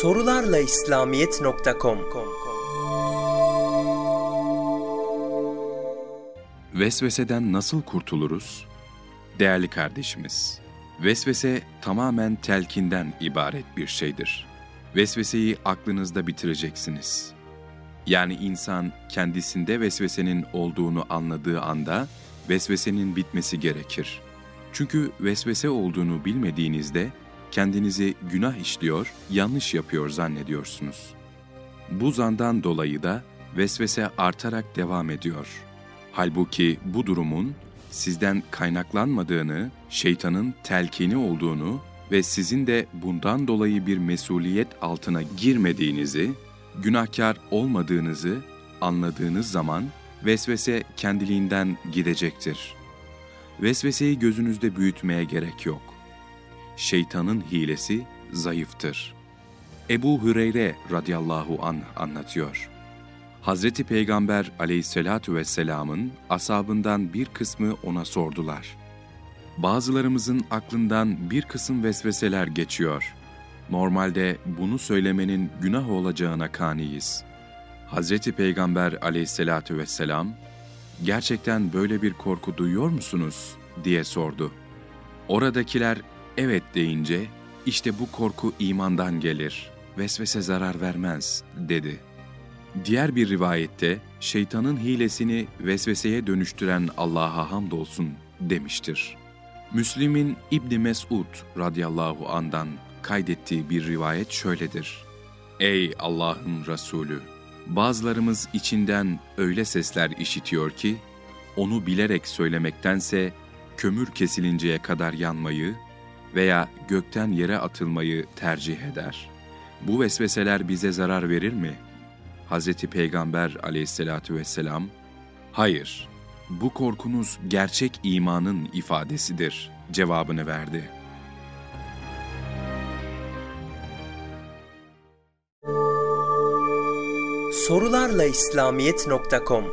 Sorularla İslamiyet.com Vesveseden nasıl kurtuluruz? Değerli kardeşimiz, vesvese tamamen telkinden ibaret bir şeydir. Vesveseyi aklınızda bitireceksiniz. Yani insan kendisinde vesvesenin olduğunu anladığı anda vesvesenin bitmesi gerekir. Çünkü vesvese olduğunu bilmediğinizde kendinizi günah işliyor, yanlış yapıyor zannediyorsunuz. Bu zandan dolayı da vesvese artarak devam ediyor. Halbuki bu durumun sizden kaynaklanmadığını, şeytanın telkini olduğunu ve sizin de bundan dolayı bir mesuliyet altına girmediğinizi, günahkar olmadığınızı anladığınız zaman vesvese kendiliğinden gidecektir. Vesveseyi gözünüzde büyütmeye gerek yok. Şeytanın hilesi zayıftır. Ebu Hüreyre radıyallahu an anlatıyor. Hazreti Peygamber aleyhissalatu vesselamın asabından bir kısmı ona sordular. Bazılarımızın aklından bir kısım vesveseler geçiyor. Normalde bunu söylemenin günah olacağına kaniyiz. Hazreti Peygamber aleyhissalatu vesselam, gerçekten böyle bir korku duyuyor musunuz diye sordu. Oradakiler evet deyince işte bu korku imandan gelir, vesvese zarar vermez dedi. Diğer bir rivayette şeytanın hilesini vesveseye dönüştüren Allah'a hamdolsun demiştir. Müslim'in İbni Mesud radıyallahu andan kaydettiği bir rivayet şöyledir. Ey Allah'ın Resulü! Bazılarımız içinden öyle sesler işitiyor ki, onu bilerek söylemektense kömür kesilinceye kadar yanmayı veya gökten yere atılmayı tercih eder. Bu vesveseler bize zarar verir mi? Hz. Peygamber aleyhissalatü vesselam, hayır, bu korkunuz gerçek imanın ifadesidir cevabını verdi. Sorularla İslamiyet.com